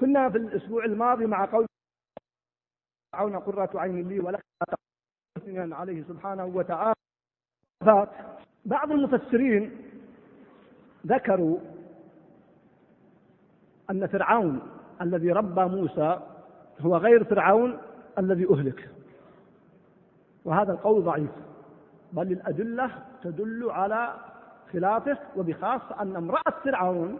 كنا في الأسبوع الماضي مع قول فرعون قرة عين لي ولك عليه سبحانه وتعالى. بعض المفسرين ذكروا أن فرعون الذي ربى موسى هو غير فرعون الذي أهلك. وهذا القول ضعيف. بل الأدلة تدل على خلافه وبخاصة أن امرأة فرعون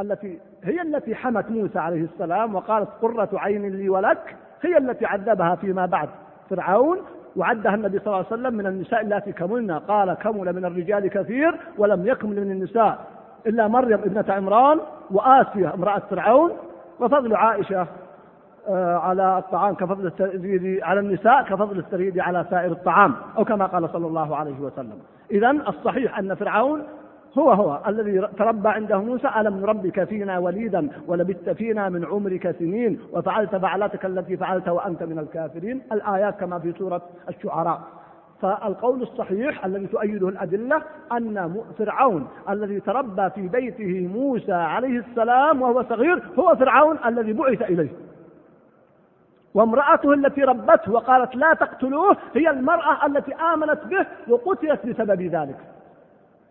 التي هي التي حمت موسى عليه السلام وقالت قرة عين لي ولك هي التي عذبها فيما بعد. فرعون وعدها النبي صلى الله عليه وسلم من النساء اللاتي كملن. قال كمل من الرجال كثير ولم يكمل من النساء إلا مريم ابنة عمران وآسيا امرأة فرعون. وفضل عائشة آه، على الطعام كفضل السريد على النساء كفضل السريد على سائر الطعام أو كما قال صلى الله عليه وسلم. إذا الصحيح أن فرعون هو هو الذي تربى عنده موسى ألم نربك فينا وليدا ولبثت فينا من عمرك سنين وفعلت فعلتك التي فعلت وأنت من الكافرين؟ الآيات كما في سورة الشعراء. فالقول الصحيح الذي تؤيده الأدلة أن فرعون الذي تربى في بيته موسى عليه السلام وهو صغير هو فرعون الذي بعث إليه. وامرأته التي ربته وقالت لا تقتلوه هي المرأة التي آمنت به وقتلت بسبب ذلك.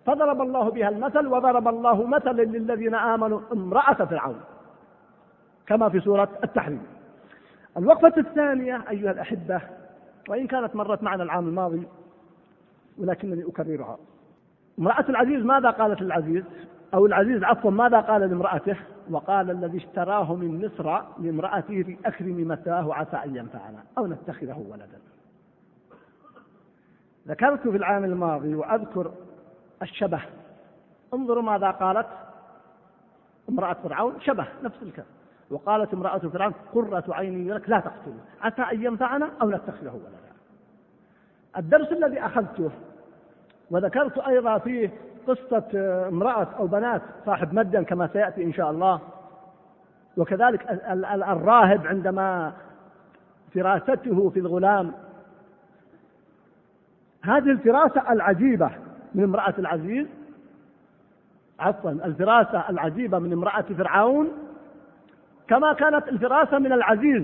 فضرب الله بها المثل وضرب الله مثلا للذين آمنوا امرأة فرعون كما في سورة التحريم. الوقفة الثانية أيها الأحبة وإن كانت مرت معنا العام الماضي ولكنني أكررها. امرأة العزيز ماذا قالت للعزيز؟ أو العزيز عفوا ماذا قال لامرأته؟ وقال الذي اشتراه من مصر لامرأته في أكرم متاه عسى أن ينفعنا أو نتخذه ولدا. ذكرت في العام الماضي وأذكر الشبه. انظروا ماذا قالت امرأة فرعون شبه نفس الكلام. وقالت امرأة فرعون قرة عيني لك لا تقتله عسى أن ينفعنا أو نتخذه ولدا. الدرس الذي أخذته وذكرت أيضا فيه قصة امرأة أو بنات صاحب مدين كما سيأتي إن شاء الله. وكذلك الراهب عندما فراسته في الغلام. هذه الفراسة العجيبة. من امرأة العزيز. عفوا الفراسة العجيبة من امرأة فرعون. كما كانت الفراسة من العزيز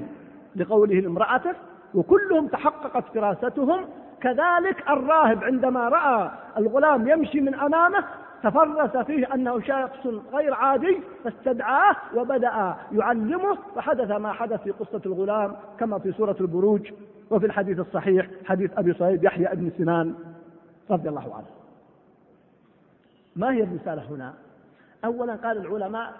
لقوله لامرأته وكلهم تحققت فراستهم. كذلك الراهب عندما رأى الغلام يمشي من أمامه تفرس فيه أنه شخص غير عادي فاستدعاه وبدأ يعلمه فحدث ما حدث في قصة الغلام كما في سورة البروج وفي الحديث الصحيح حديث أبي صهيب يحيى بن سنان. رضي الله عنه. ما هي الرسالة هنا؟ أولا قال العلماء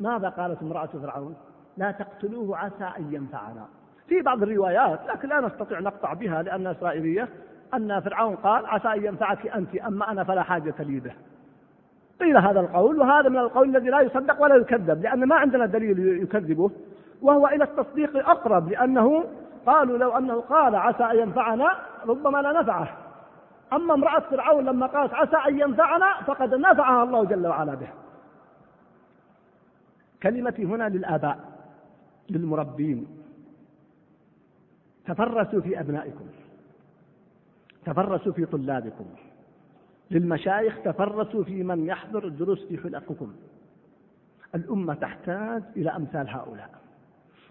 ماذا قالت امرأة فرعون؟ لا تقتلوه عسى أن ينفعنا. في بعض الروايات لكن لا نستطيع نقطع بها لأنها إسرائيلية أن فرعون قال عسى أن ينفعك أنت أما أنا فلا حاجة لي به. قيل هذا القول وهذا من القول الذي لا يصدق ولا يكذب لأن ما عندنا دليل يكذبه وهو إلى التصديق أقرب لأنه قالوا لو أنه قال عسى أن ينفعنا ربما لا نفعه. أما امرأة فرعون لما قالت عسى أن ينفعنا فقد نفعها الله جل وعلا به كلمتي هنا للآباء للمربين. تفرسوا في أبنائكم. تفرسوا في طلابكم. للمشايخ تفرسوا في من يحضر الدروس في حلقكم الأمة تحتاج إلى أمثال هؤلاء.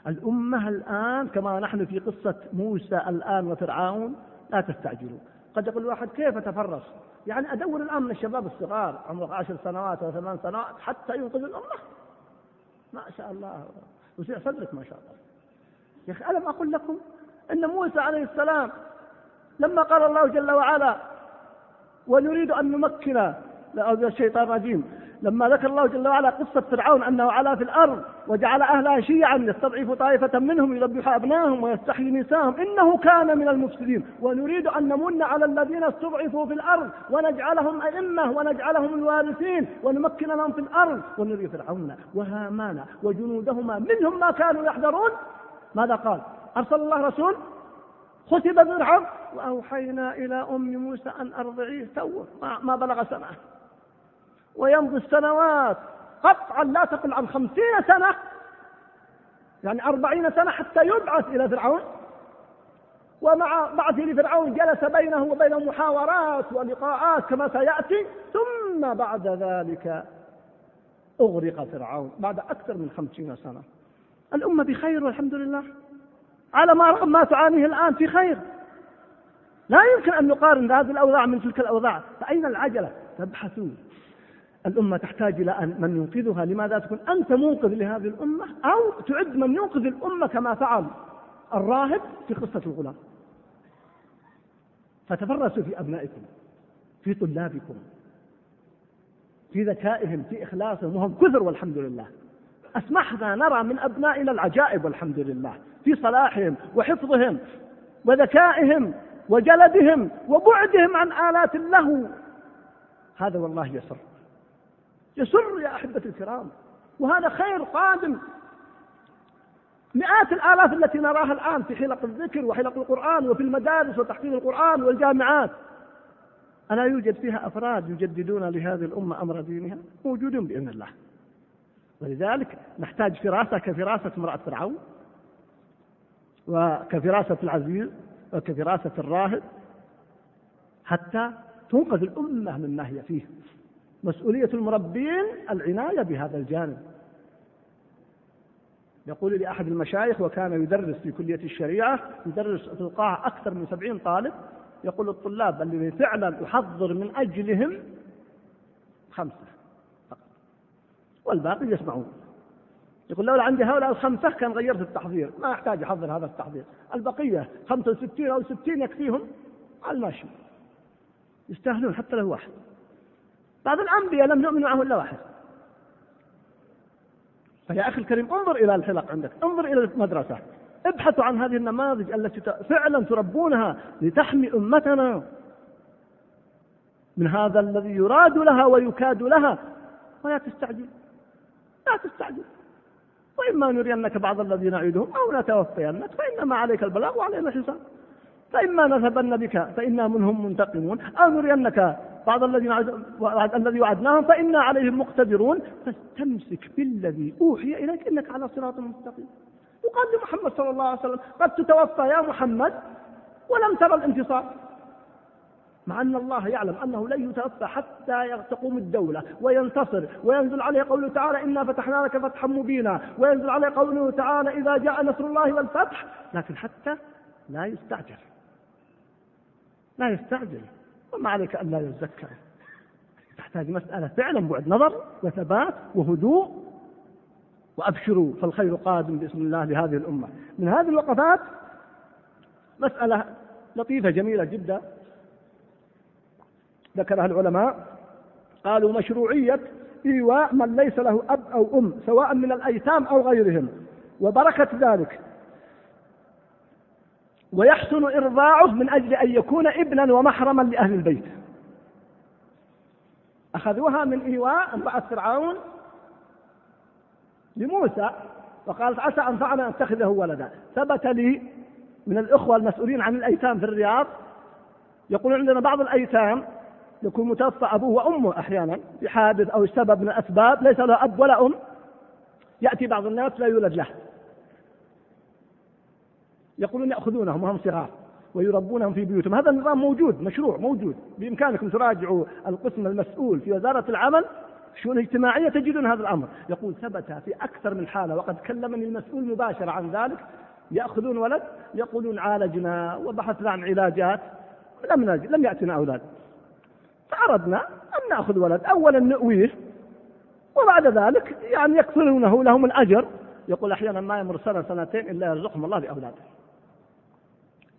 الأمة الآن كما نحن في قصة موسى الآن وفرعون لا تستعجلوا قد يقول الواحد كيف تفرس يعني أدور الآن من الشباب الصغار عمره عشر سنوات أو ثمان سنوات حتى ينقذ الأمة. ما شاء الله. وسع صدرك ما شاء الله. يا أخي ألم أقل لكم أن موسى عليه السلام لما قال الله جل وعلا ونريد أن نمكن لا الشيطان الرجيم. لما ذكر الله جل وعلا قصة فرعون أنه علا في الأرض وجعل أهلها شيعا يستضعف طائفة منهم يذبح أبنائهم ويستحيي نساءهم إنه كان من المفسدين. ونريد أن نمن على الذين استضعفوا في الأرض ونجعلهم أئمة ونجعلهم الوارثين ونمكن لهم في الأرض. ونري فرعون وهامان وجنودهما منهم ما كانوا يحذرون. ماذا قال؟ أرسل الله رسول؟ ختب فرعون؟ وأوحينا إلى أم موسى أن أرضعيه. توه ما بلغ سنة ويمضي السنوات. قطعا لا تقل عن خمسين سنة. يعني أربعين سنة حتى يبعث إلى فرعون. ومع بعثه لفرعون جلس بينه وبين محاورات ولقاءات كما سيأتي. ثم بعد ذلك أغرق فرعون بعد أكثر من خمسين سنة. الأمة بخير والحمد لله. على ما رغم ما تعانيه الآن في خير. لا يمكن أن نقارن هذه الأوضاع من تلك الأوضاع. فأين العجلة؟ تبحثوا الأمة تحتاج إلى أن من ينقذها. لماذا تكون أنت منقذ لهذه الأمة أو تعد من ينقذ الأمة كما فعل الراهب في قصة الغلام؟ فتفرسوا في أبنائكم في طلابكم في ذكائهم في إخلاصهم وهم كثر والحمد لله. أسمحنا نرى من أبنائنا العجائب والحمد لله. في صلاحهم وحفظهم وذكائهم وجلدهم وبعدهم عن آلات اللهو هذا والله يسر. يسر يا أحبتي الكرام. وهذا خير قادم. مئات الآلاف التي نراها الآن في حلق الذكر وحلق القرآن وفي المدارس وتحفيظ القرآن والجامعات. ألا يوجد فيها أفراد يجددون لهذه الأمة أمر دينها؟ موجودون بإذن الله. ولذلك نحتاج فراسة كفراسة امرأة فرعون وكفراسة العزيز وكفراسة الراهب حتى تنقذ الأمة مما هي فيه. مسؤولية المربين العناية بهذا الجانب. يقول لي أحد المشايخ وكان يدرس في كلية الشريعة يدرس في القاعة أكثر من سبعين طالب يقول الطلاب الذين فعلا أحضر من أجلهم خمسة فقط والباقي يسمعون. يقول لولا عندي هؤلاء الخمسة كان غيرت التحضير ما أحتاج أحضر هذا التحضير. البقية خمسة وستين أو ستين يكفيهم على الماشي. يستاهلون حتى له واحد. بعض الأنبياء لم نؤمن معه إلا واحد. فيا أخي الكريم انظر إلى الحلق عندك انظر إلى المدرسة. ابحثوا عن هذه النماذج التي فعلا تربونها لتحمي أمتنا. من هذا الذي يراد لها ويكاد لها ولا تستعجل. لا تستعجل. وإما نرينك بعض الذي نعيدهم أو نتوفينك فإنما عليك البلاغ وعلينا الحساب. فإما نذهبن بك فإنا منهم منتقمون. أو نرينك بعض الذي الذي وعدناهم فإنا عليهم مقتدرون. فاستمسك بالذي أوحي إليك إنك على صراط مستقيم. وقال لمحمد صلى الله عليه وسلم قد تتوفى يا محمد ولم ترى الانتصار. مع أن الله يعلم أنه لن يتوفى حتى تقوم الدولة وينتصر وينزل عليه قوله تعالى إنا فتحنا لك فتحا مبينا وينزل عليه قوله تعالى إذا جاء نصر الله والفتح. لكن حتى لا يستعجل. لا يستعجل. وما عليك أن لا يزكى. تحتاج مسألة فعلا بعد نظر وثبات وهدوء. وأبشروا فالخير قادم باسم الله لهذه الأمة. من هذه الوقفات مسألة لطيفة جميلة جدا. ذكرها العلماء. قالوا مشروعية إيواء من ليس له أب أو أم سواء من الأيتام أو غيرهم. وبركة ذلك ويحسن إرضاعه من أجل أن يكون ابنا ومحرما لأهل البيت. أخذوها من إيواء امرأة فرعون لموسى وقالت عسى أن فعل أتخذه ولدا. ثبت لي من الإخوة المسؤولين عن الأيتام في الرياض. يقول عندنا بعض الأيتام يكون متوفى أبوه وأمه أحيانا بحادث أو سبب من الأسباب ليس له أب ولا أم. يأتي بعض الناس لا يولد له. يقولون يأخذونهم وهم صغار ويربونهم في بيوتهم. هذا النظام موجود مشروع موجود. بإمكانكم تراجعوا القسم المسؤول في وزارة العمل الشؤون الاجتماعية تجدون هذا الأمر. يقول ثبت في أكثر من حالة وقد كلمني المسؤول مباشرة عن ذلك. يأخذون ولد يقولون عالجنا وبحثنا عن علاجات لم نجد لم يأتنا أولاد. فأردنا أن نأخذ ولد أولا نؤويه وبعد ذلك يعني يكفلونه لهم الأجر. يقول أحيانا ما يمر سنة سنتين إلا يرزقهم الله بأولاد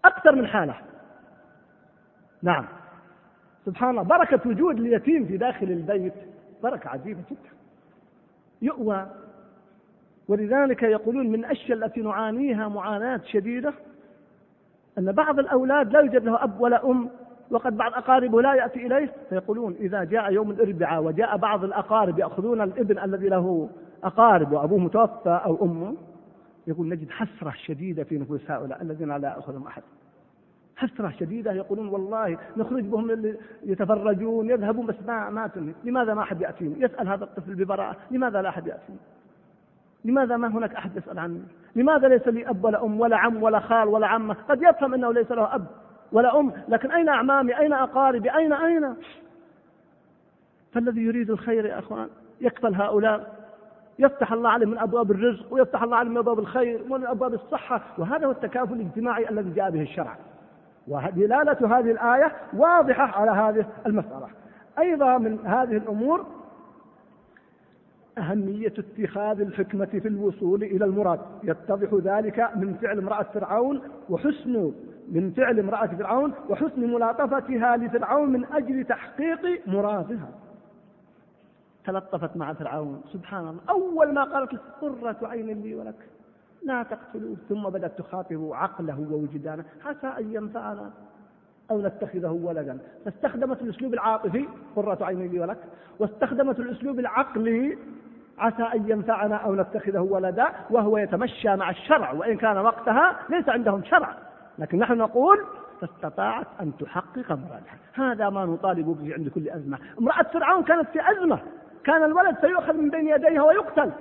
أكثر من حالة. نعم. سبحان الله. بركة وجود اليتيم في داخل البيت بركة عجيبة جدا. يؤوى. ولذلك يقولون من الأشياء التي نعانيها معاناة شديدة أن بعض الأولاد لا يوجد له أب ولا أم وقد بعض أقاربه لا يأتي إليه. فيقولون إذا جاء يوم الأربعاء وجاء بعض الأقارب يأخذون الابن الذي له أقارب وأبوه متوفى أو أمه يقول نجد حسرة شديدة في نفوس هؤلاء الذين لا يأخذهم أحد. حسرة شديدة يقولون والله نخرج بهم يتفرجون يذهبون بس ما ما لماذا ما أحد يأتيني يسأل هذا الطفل ببراءة. لماذا لا أحد يأتيني لماذا ما هناك أحد يسأل عني لماذا ليس لي أب ولا أم ولا عم ولا خال ولا عمة؟ قد يفهم أنه ليس له أب ولا أم لكن أين أعمامي؟ أين أقاربي؟ أين أين؟ فالذي يريد الخير يا أخوان يكفل هؤلاء يفتح الله عليه من أبواب الرزق ويفتح الله عليه من أبواب الخير ومن أبواب الصحة. وهذا هو التكافل الاجتماعي الذي جاء به الشرع. ودلالة هذه الآية واضحة على هذه المسألة. أيضا من هذه الأمور أهمية اتخاذ الحكمة في الوصول إلى المراد. يتضح ذلك من فعل امرأة فرعون وحسن من فعل امرأة فرعون وحسن ملاطفتها لفرعون من أجل تحقيق مرادها. تلطفت مع فرعون. سبحان الله. أول ما قالت قرة عين لي ولك. لا تقتلوه. ثم بدأت تخاطب عقله ووجدانه. عسى أن ينفعنا أو نتخذه ولدا. فاستخدمت الأسلوب العاطفي قرة عين لي ولك. واستخدمت الأسلوب العقلي عسى أن ينفعنا أو نتخذه ولدا. وهو يتمشى مع الشرع وإن كان وقتها ليس عندهم شرع. لكن نحن نقول فاستطاعت أن تحقق مرادها. هذا ما نطالب به عند كل أزمة. امرأة فرعون كانت في أزمة. كان الولد سيؤخذ من بين يديها ويقتل.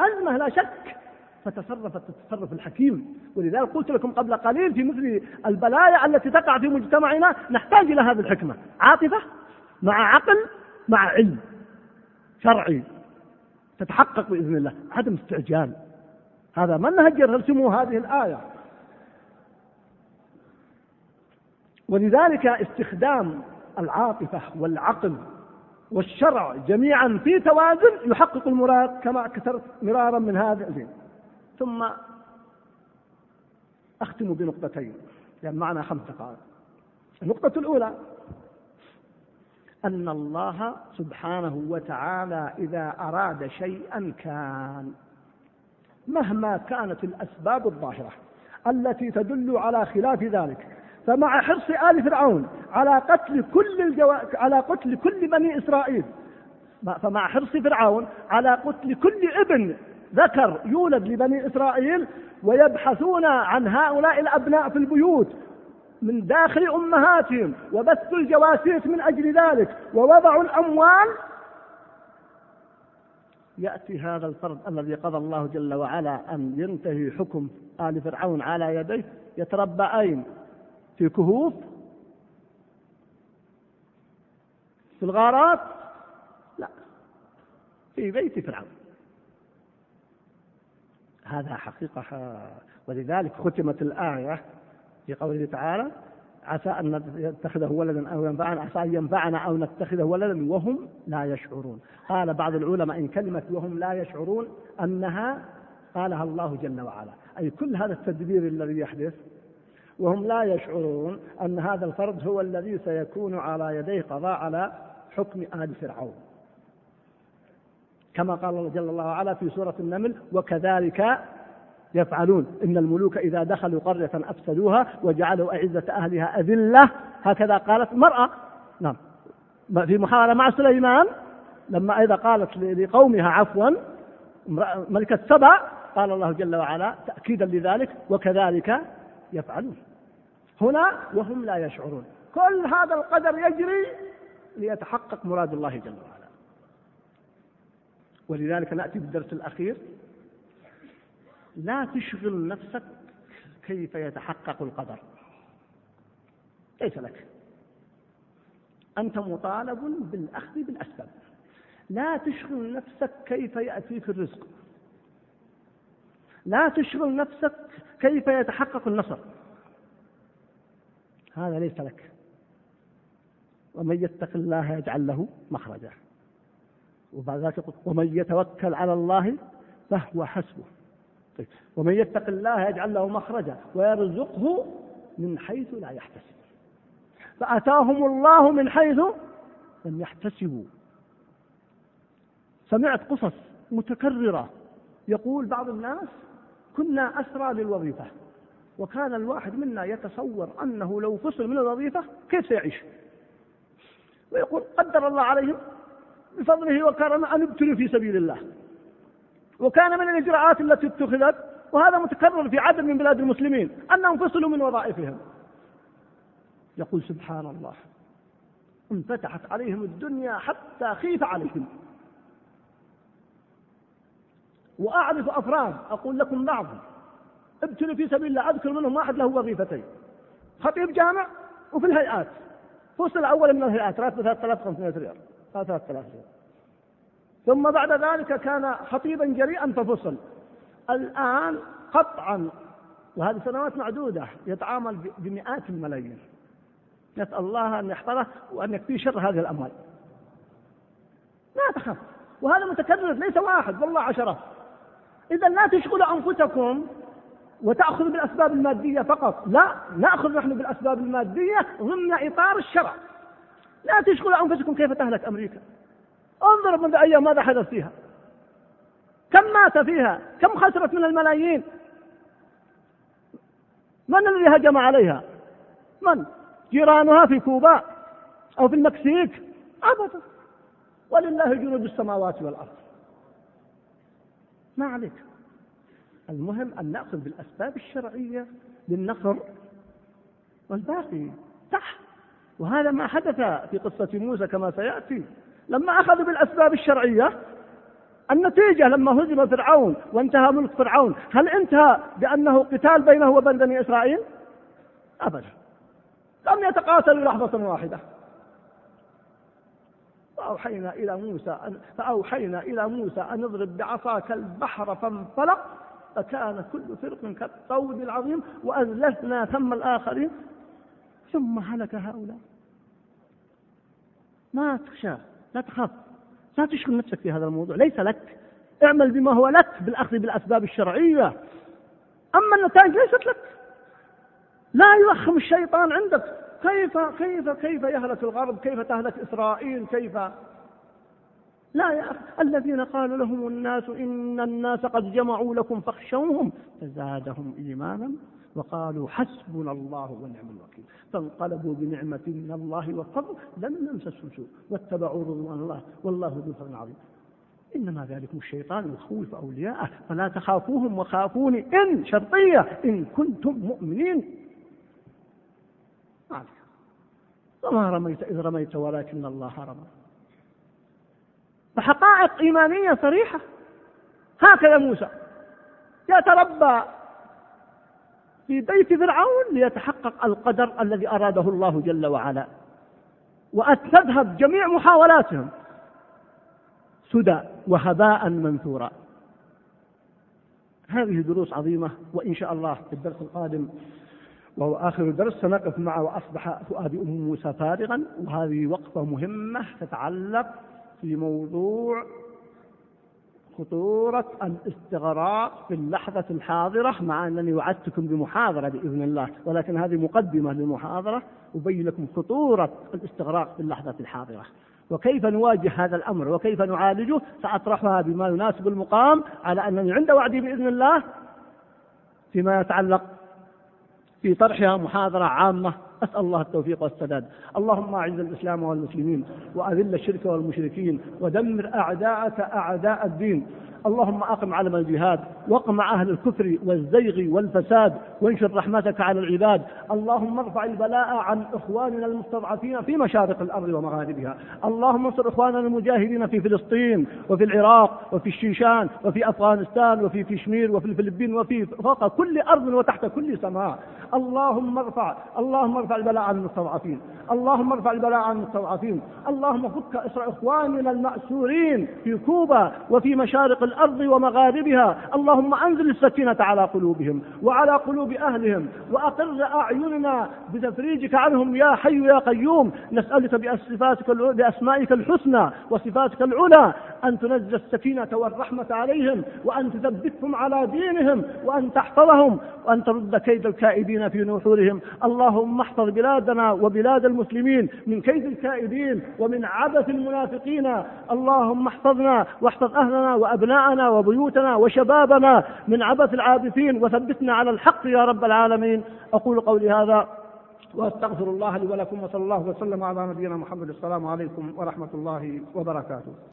أزمة لا شك فتصرفت التصرف الحكيم. ولذلك قلت لكم قبل قليل في مثل البلايا التي تقع في مجتمعنا نحتاج إلى هذه الحكمة. عاطفة مع عقل مع علم شرعي تتحقق بإذن الله. عدم استعجال. هذا منهج يرسمه هذه الآية. ولذلك استخدام العاطفة والعقل والشرع جميعا في توازن يحقق المراد كما كثرت مرارا من هذا الدين ثم أختم بنقطتين لأن معنا خمس دقائق. النقطة الأولى أن الله سبحانه وتعالى إذا أراد شيئا كان مهما كانت الأسباب الظاهرة التي تدل على خلاف ذلك فمع حرص آل فرعون على قتل كل الجو... على قتل كل بني إسرائيل. فمع حرص فرعون على قتل كل ابن ذكر يولد لبني إسرائيل ويبحثون عن هؤلاء الأبناء في البيوت من داخل أمهاتهم وبثوا الجواسيس من أجل ذلك ووضعوا الأموال. يأتي هذا الفرد الذي قضى الله جل وعلا أن ينتهي حكم آل فرعون على يديه. يتربى أين؟ في كهوف في الغارات لا في بيت فرعون. هذا حقيقة ولذلك ختمت الآية في قوله تعالى عسى أن نتخذه ولدا أو ينفعنا عسى أن ينفعنا أو نتخذه ولدا وهم لا يشعرون. قال بعض العلماء إن كلمة وهم لا يشعرون أنها قالها الله جل وعلا. أي كل هذا التدبير الذي يحدث وهم لا يشعرون أن هذا الفرد هو الذي سيكون على يديه قضاء على حكم آل فرعون. كما قال الله جل الله وعلا في سورة النمل وكذلك يفعلون. إن الملوك إذا دخلوا قرية أفسدوها وجعلوا أعزة أهلها أذلة. هكذا قالت المرأة. نعم. في محاولة مع سليمان لما أيضا قالت لقومها عفوا ملكة سبع قال الله جل وعلا تأكيدا لذلك وكذلك يفعلون. هنا وهم لا يشعرون. كل هذا القدر يجري ليتحقق مراد الله جل وعلا. ولذلك نأتي بالدرس الأخير. لا تشغل نفسك كيف يتحقق القدر. ليس لك. أنت مطالب بالأخذ بالأسباب. لا تشغل نفسك كيف يأتيك الرزق. لا تشغل نفسك كيف يتحقق النصر. هذا ليس لك. ومن يتق الله يجعل له مخرجا. وبعد ذلك ومن يتوكل على الله فهو حسبه. طيب. ومن يتق الله يجعل له مخرجا ويرزقه من حيث لا يحتسب. فأتاهم الله من حيث لم يحتسبوا. سمعت قصص متكررة. يقول بعض الناس كنا أسرى للوظيفة. وكان الواحد منا يتصور أنه لو فصل من الوظيفة كيف سيعيش؟ ويقول قدر الله عليهم بفضله وكرمه أن يبتلوا في سبيل الله. وكان من الإجراءات التي اتخذت وهذا متكرر في عدد من بلاد المسلمين أنهم فصلوا من وظائفهم. يقول سبحان الله انفتحت عليهم الدنيا حتى خيف عليهم. وأعرف أفراد أقول لكم بعض ابتلوا في سبيل الله أذكر منهم واحد له وظيفتين. خطيب جامع وفي الهيئات. فصل أولا من الهيئات راتبه 3500 ريال. 3000 ريال. ثم بعد ذلك كان خطيبا جريئا ففصل. الآن قطعا وهذه سنوات معدودة يتعامل بمئات الملايين. نسأل الله أن يحفظه وأن يكفيه شر هذه الأموال. لا تخف وهذا متكرر ليس واحد والله عشرة. إذا لا تشغلوا أنفسكم وتأخذوا بالأسباب المادية فقط. لا نأخذ نحن بالأسباب المادية ضمن إطار الشرع. لا تشغلوا أنفسكم كيف تهلك أمريكا. انظر منذ أيام ماذا حدث فيها. كم مات فيها؟ كم خسرت من الملايين؟ من الذي هجم عليها؟ من؟ جيرانها في كوبا أو في المكسيك؟ أبدا. ولله جنود السماوات والأرض. ما عليك. المهم أن نأخذ بالأسباب الشرعية للنصر والباقي تحت وهذا ما حدث في قصة موسى كما سيأتي. لما أخذوا بالأسباب الشرعية النتيجة لما هزم فرعون وانتهى ملك فرعون هل انتهى بأنه قتال بينه وبين بني إسرائيل؟ أبدا. لم يتقاتلوا لحظة واحدة. فأوحينا إلى موسى أن فأوحينا إلى موسى أن اضرب بعصاك البحر فانفلق فكان كل فرق كالطود العظيم وأزلفنا ثم الآخرين. ثم هلك هؤلاء. ما تخشى لا تخاف. لا تشغل نفسك في هذا الموضوع. ليس لك. اعمل بما هو لك بالأخذ بالأسباب الشرعية. أما النتائج ليست لك. لا يوخم الشيطان عندك. كيف كيف كيف يهلك الغرب؟ كيف تهلك إسرائيل؟ كيف لا يا أخي الذين قال لهم الناس إن الناس قد جمعوا لكم فاخشوهم فزادهم إيمانا وقالوا حسبنا الله ونعم الوكيل. فانقلبوا بنعمة من الله وفضل لم يمسسهم سوء واتبعوا رضوان الله والله ذو فضل عظيم إنما ذلكم الشيطان يخوف أولياءه فلا تخافوهم وخافوني إن شرطية إن كنتم مؤمنين. عليك وما رميت إذ رميت ولكن الله رمى. فحقائق إيمانية صريحة. هكذا موسى. يتربى في بيت فرعون ليتحقق القدر الذي أراده الله جل وعلا وأن تذهب جميع محاولاتهم سدى وهباء منثورا. هذه دروس عظيمة وإن شاء الله في الدرس القادم وهو آخر درس سنقف معه وأصبح فؤاد أم موسى فارغا وهذه وقفة مهمة تتعلق في موضوع خطورة الاستغراق في اللحظة الحاضرة مع أنني وعدتكم بمحاضرة بإذن الله ولكن هذه مقدمة للمحاضرة أبين لكم خطورة الاستغراق في اللحظة الحاضرة. وكيف نواجه هذا الأمر؟ وكيف نعالجه؟ سأطرحها بما يناسب المقام على أنني عند وعدي بإذن الله فيما يتعلق في طرحها محاضرة عامة أسأل الله التوفيق والسداد. اللهم أعز الإسلام والمسلمين وأذل الشرك والمشركين ودمر أعداءك أعداء الدين. اللهم أقم علم الجهاد واقمع أهل الكفر والزيغ والفساد وانشر رحمتك على العباد. اللهم ارفع البلاء عن إخواننا المستضعفين في مشارق الأرض ومغاربها. اللهم انصر إخواننا المجاهدين في فلسطين وفي العراق وفي الشيشان وفي أفغانستان وفي كشمير وفي الفلبين وفي فوق كل أرض وتحت كل سماء. اللهم ارفع اللهم ارفع البلاء عن المستضعفين. اللهم ارفع البلاء عن المستضعفين. اللهم فك اسر إخواننا المأسورين في كوبا وفي مشارق الأرض ومغاربها. اللهم أنزل السكينة على قلوبهم وعلى قلوب أهلهم وأقر أعيننا بتفريجك عنهم يا حي يا قيوم. نسألك بصفاتك بأسمائك الحسنى وصفاتك العلى أن تنزل السكينة والرحمة عليهم وأن تثبتهم على دينهم وأن تحفظهم وأن ترد كيد الكائدين في نحورهم. اللهم احفظ بلادنا وبلاد المسلمين من كيد الكائدين ومن عبث المنافقين. اللهم احفظنا واحفظ أهلنا وابناءنا وبيوتنا وشبابنا من عبث العابثين وثبتنا على الحق يا رب العالمين. أقول قولي هذا وأستغفر الله لي ولكم وصلى الله وسلم على نبينا محمد. السلام عليكم ورحمة الله وبركاته.